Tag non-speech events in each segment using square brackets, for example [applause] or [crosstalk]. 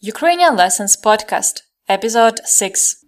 Ukrainian Lessons Podcast, Episode 6.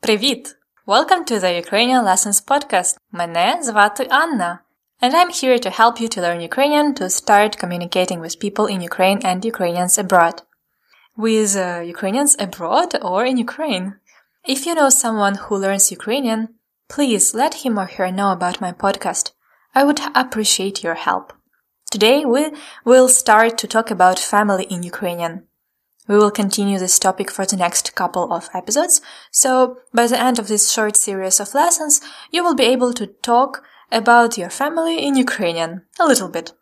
Привіт! Welcome to the Ukrainian Lessons podcast. Мене звати Anna, and I'm here to help you to learn Ukrainian to start communicating with people in Ukraine and Ukrainians abroad. With uh, Ukrainians abroad or in Ukraine. If you know someone who learns Ukrainian, please let him or her know about my podcast. I would appreciate your help. Today we will start to talk about family in Ukrainian. We will continue this topic for the next couple of episodes, so by the end of this short series of lessons, you will be able to talk about your family in Ukrainian a little bit.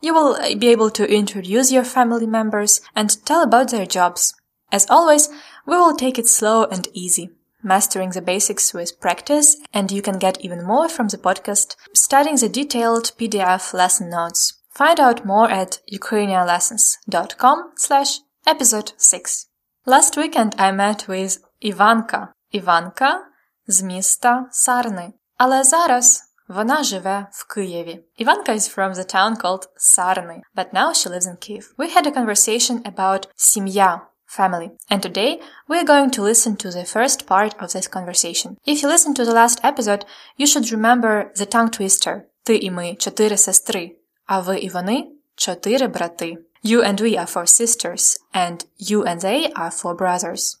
You will eh, be able to introduce your family members and tell about their jobs. As always, we will take it slow and easy, mastering the basics with practice, and you can get even more from the podcast studying the detailed PDF lesson notes. Find out more at ukrainianlessons.com slash Episode 6 Last weekend I met with Іванка. Іванка з міста Сарни. Але зараз вона живе в Києві. Іванка is from the town called Sarny, but now she lives in Kyiv. We had a conversation about сім'я, family. And today we are going to listen to the first part of this conversation. If you listened to the last episode, you should remember the tongue twister. Ти і ми – чотири сестри, а ви і вони – чотири брати. You and we are for sisters, and you and they are for brothers.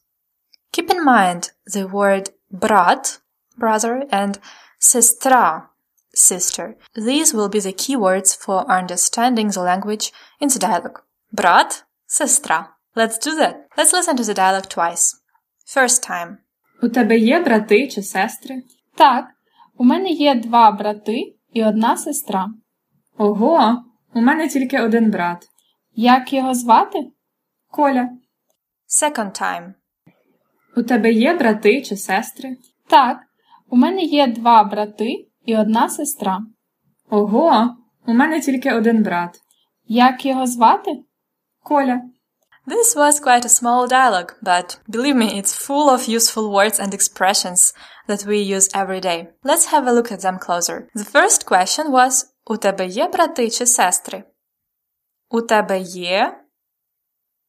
Keep in mind the word brat, brother, and sestra, sister. These will be the key words for understanding the language in the dialogue. Brat, sestra. Let's do that. Let's listen to the dialogue twice. First time. У тебе є брати чи сестри? Так, у мене є два брати і одна сестра. Ого, у мене тільки один брат. Як його звати? Коля. Second time. У тебе є брати чи сестри? Так, у мене є два брати і одна сестра. Ого, у мене тільки один брат. Як його звати? Коля. This was quite a small dialogue, but believe me, it's full of useful words and expressions that we use every day. Let's have a look at them closer. The first question was У тебе є брати чи сестри? У тебе є.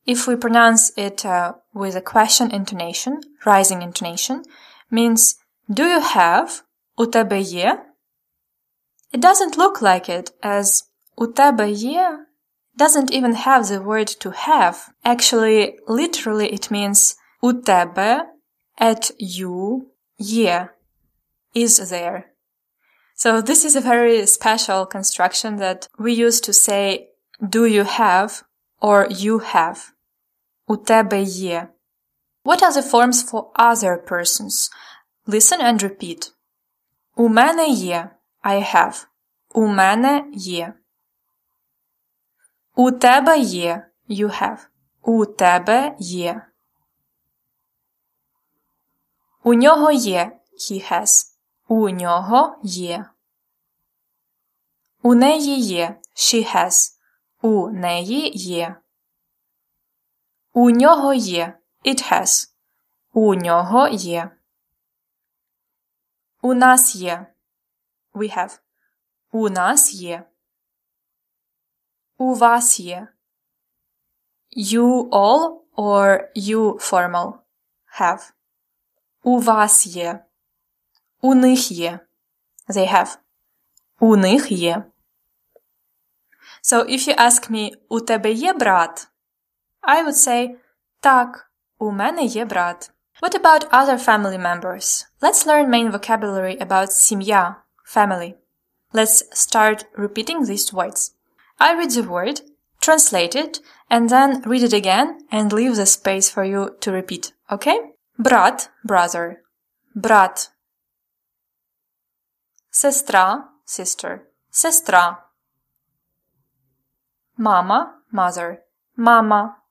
If we pronounce it uh, with a question intonation, rising intonation, means do you have? У тебе є? It doesn't look like it as у тебе є doesn't even have the word to have. Actually, literally it means у тебе at you є is there. So this is a very special construction that we use to say do you have or you have. У тебе є. What are the forms for other persons? Listen and repeat. У мене є. I have. У мене є. У тебе є. You have. У тебе є. У нього є. He has. У нього є. У неї є. She has. У неї є. У нього є. It has. У нього є. У нас є. We have. У нас є. У вас є. You all or you formal have. У вас є. У них є. They have. У них є. So if you ask me, у тебе є брат? I would say, так, у мене є брат. What about other family members? Let's learn main vocabulary about сім'я, family. Let's start repeating these words. I read the word, translate it, and then read it again and leave the space for you to repeat, okay? Брат, brother. Брат. Сестра, sister. Сестра. Мама, mother. Мама.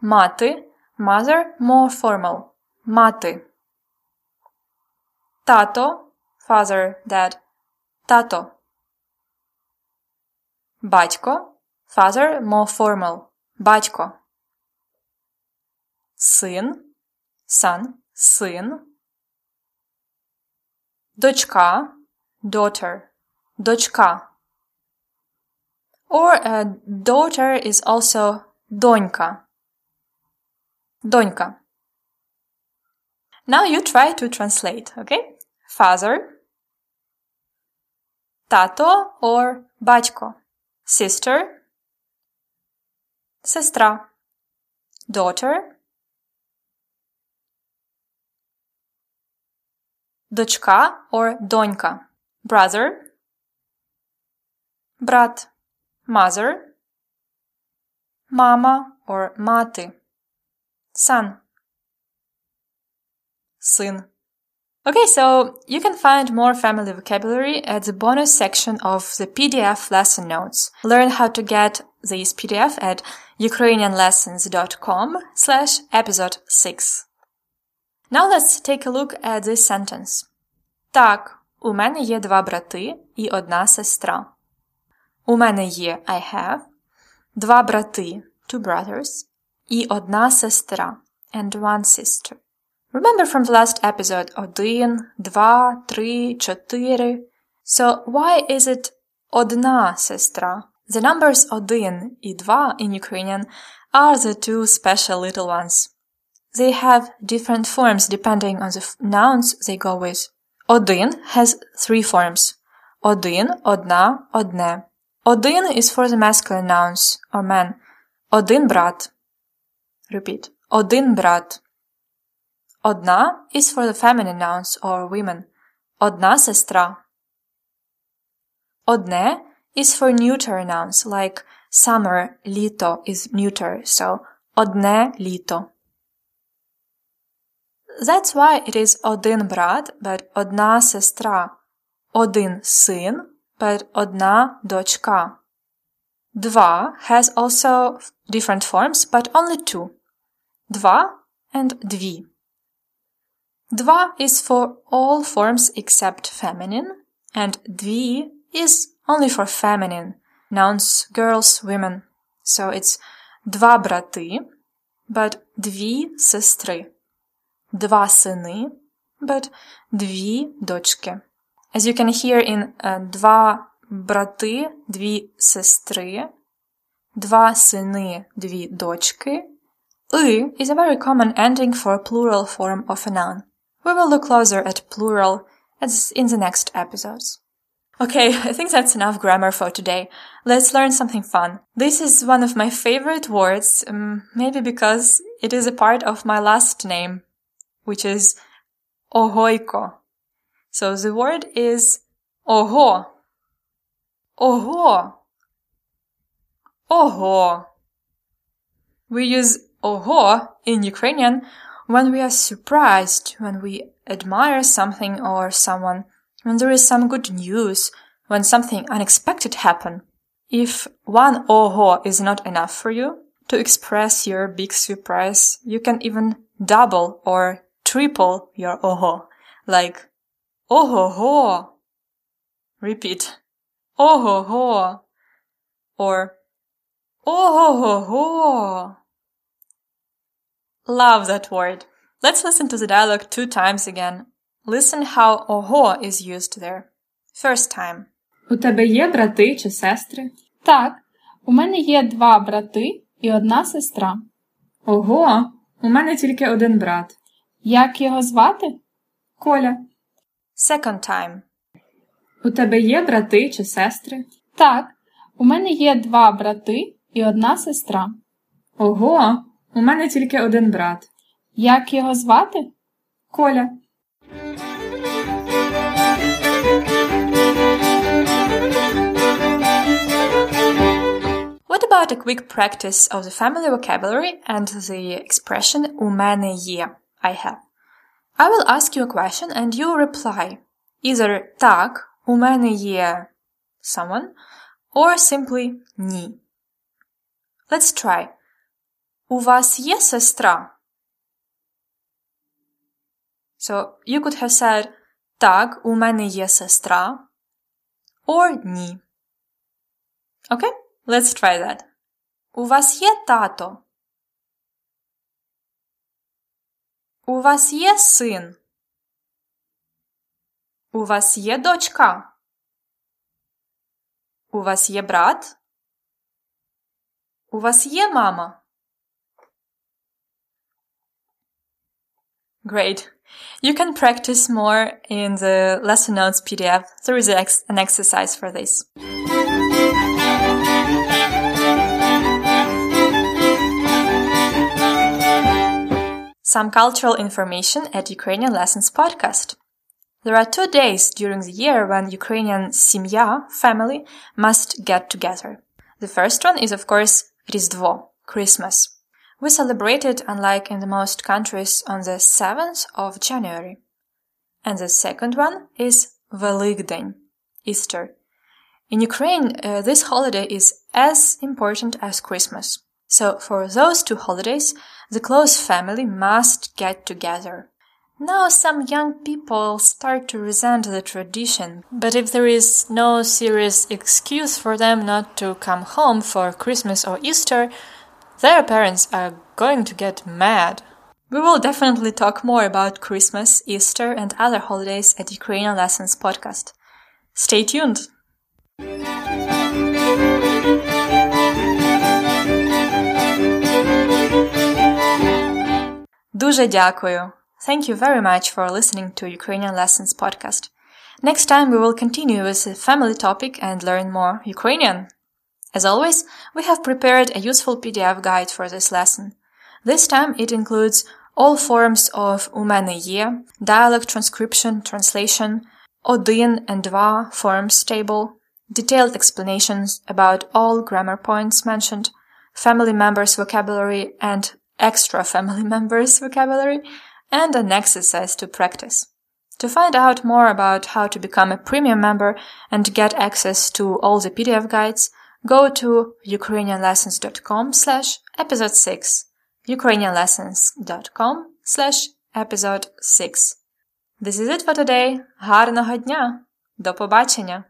Мати, mother, more formal. Мати. Тато, father, dad. Тато. Батько, father, more formal. Батько. Син, son, син. Дочка, daughter, дочка. Or a daughter is also донька. Донька. Now you try to translate, okay? Father, тато or батько, sister, сестра, daughter, дочка or донька, brother, брат, mother, мама or мати, son, сын. Okay, so you can find more family vocabulary at the bonus section of the PDF lesson notes. Learn how to get this PDF at ukrainianlessons.com slash episode 6. Now let's take a look at this sentence. Так, у мене є два брати і одна сестра. У мене є I have, два брати, two brothers, і одна сестра, and one sister. Remember from the last episode один, два, три, чотири. So why is it одна сестра? The numbers один і два in Ukrainian are the two special little ones. They have different forms depending on the nouns they go with. Один has three forms. Один, одна, одне. Один is for the masculine nouns or men. Один брат. Repeat. Один брат. Одна is for the feminine nouns or women. Одна сестра. Одне is for neuter nouns like summer, літо is neuter, so одне літо. That's why it is один брат, but одна сестра. Один син, but одна дочка. Два has also different forms, but only two. Два and дві. Два is for all forms except feminine, and дві is only for feminine, nouns girls, women. So it's два брати, but дві сестри. Два сини, but дві дочки. As you can hear in uh, два брати, дві сестри, два сини, дві дочки. И is a very common ending for a plural form of a noun. We will look closer at plural as in the next episodes. Okay, [laughs] I think that's enough grammar for today. Let's learn something fun. This is one of my favorite words, um, maybe because it is a part of my last name, which is ohoiko. So the word is oho. Oho. Oho. We use oho in Ukrainian when we are surprised, when we admire something or someone, when there is some good news, when something unexpected happen. If one oho is not enough for you to express your big surprise, you can even double or triple your oho, like ho. Repeat, ho, or oho ho ho. Love that word. Let's listen to the dialogue two times again. Listen how oho is used there. First time. У тебе є брати чи сестри? Так, у мене є два брати і одна сестра. Ого, у мене тільки один брат. Як його звати? Коля. Second time. У тебе є брати чи сестри? Так, у мене є два брати і одна сестра. Ого, у мене тільки один брат. Як його звати? Коля. What about a quick practice of the family vocabulary and the expression у мене є, I have? I will ask you a question and you reply. Either так, у мене є someone, or simply ні. Let's try. У вас є сестра? So you could have said Так, у мене є сестра. Or ні. Okay? Let's try that. У вас є тато? У вас є син? У вас є дочка? У вас є брат? У вас є мама? Great. You can practice more in the lesson notes PDF. There is an exercise for this. Some cultural information at Ukrainian Lessons podcast. There are two days during the year when Ukrainian simya, family, must get together. The first one is, of course, Різдво, Christmas. We celebrate it, unlike in the most countries, on the 7th of January. And the second one is Великдень, Easter. In Ukraine, uh, this holiday is as important as Christmas. So for those two holidays, the close family must get together. Now some young people start to resent the tradition, but if there is no serious excuse for them not to come home for Christmas or Easter, their parents are going to get mad. We will definitely talk more about Christmas, Easter, and other holidays at Ukrainian Lessons podcast. Stay tuned! Дуже дякую. Thank you very much for listening to Ukrainian Lessons podcast. Next time we will continue with a family topic and learn more Ukrainian. As always, we have prepared a useful PDF guide for this lesson. This time it includes all forms of у мене є, dialect transcription, translation, один and два forms table, detailed explanations about all grammar points mentioned, family members vocabulary and extra family members [laughs] vocabulary, and an exercise to practice. To find out more about how to become a premium member and get access to all the PDF guides, go to ukrainianlessons.com slash episode 6 ukrainianlessons.com slash episode 6 This is it for today. Гарного дня! До побачення!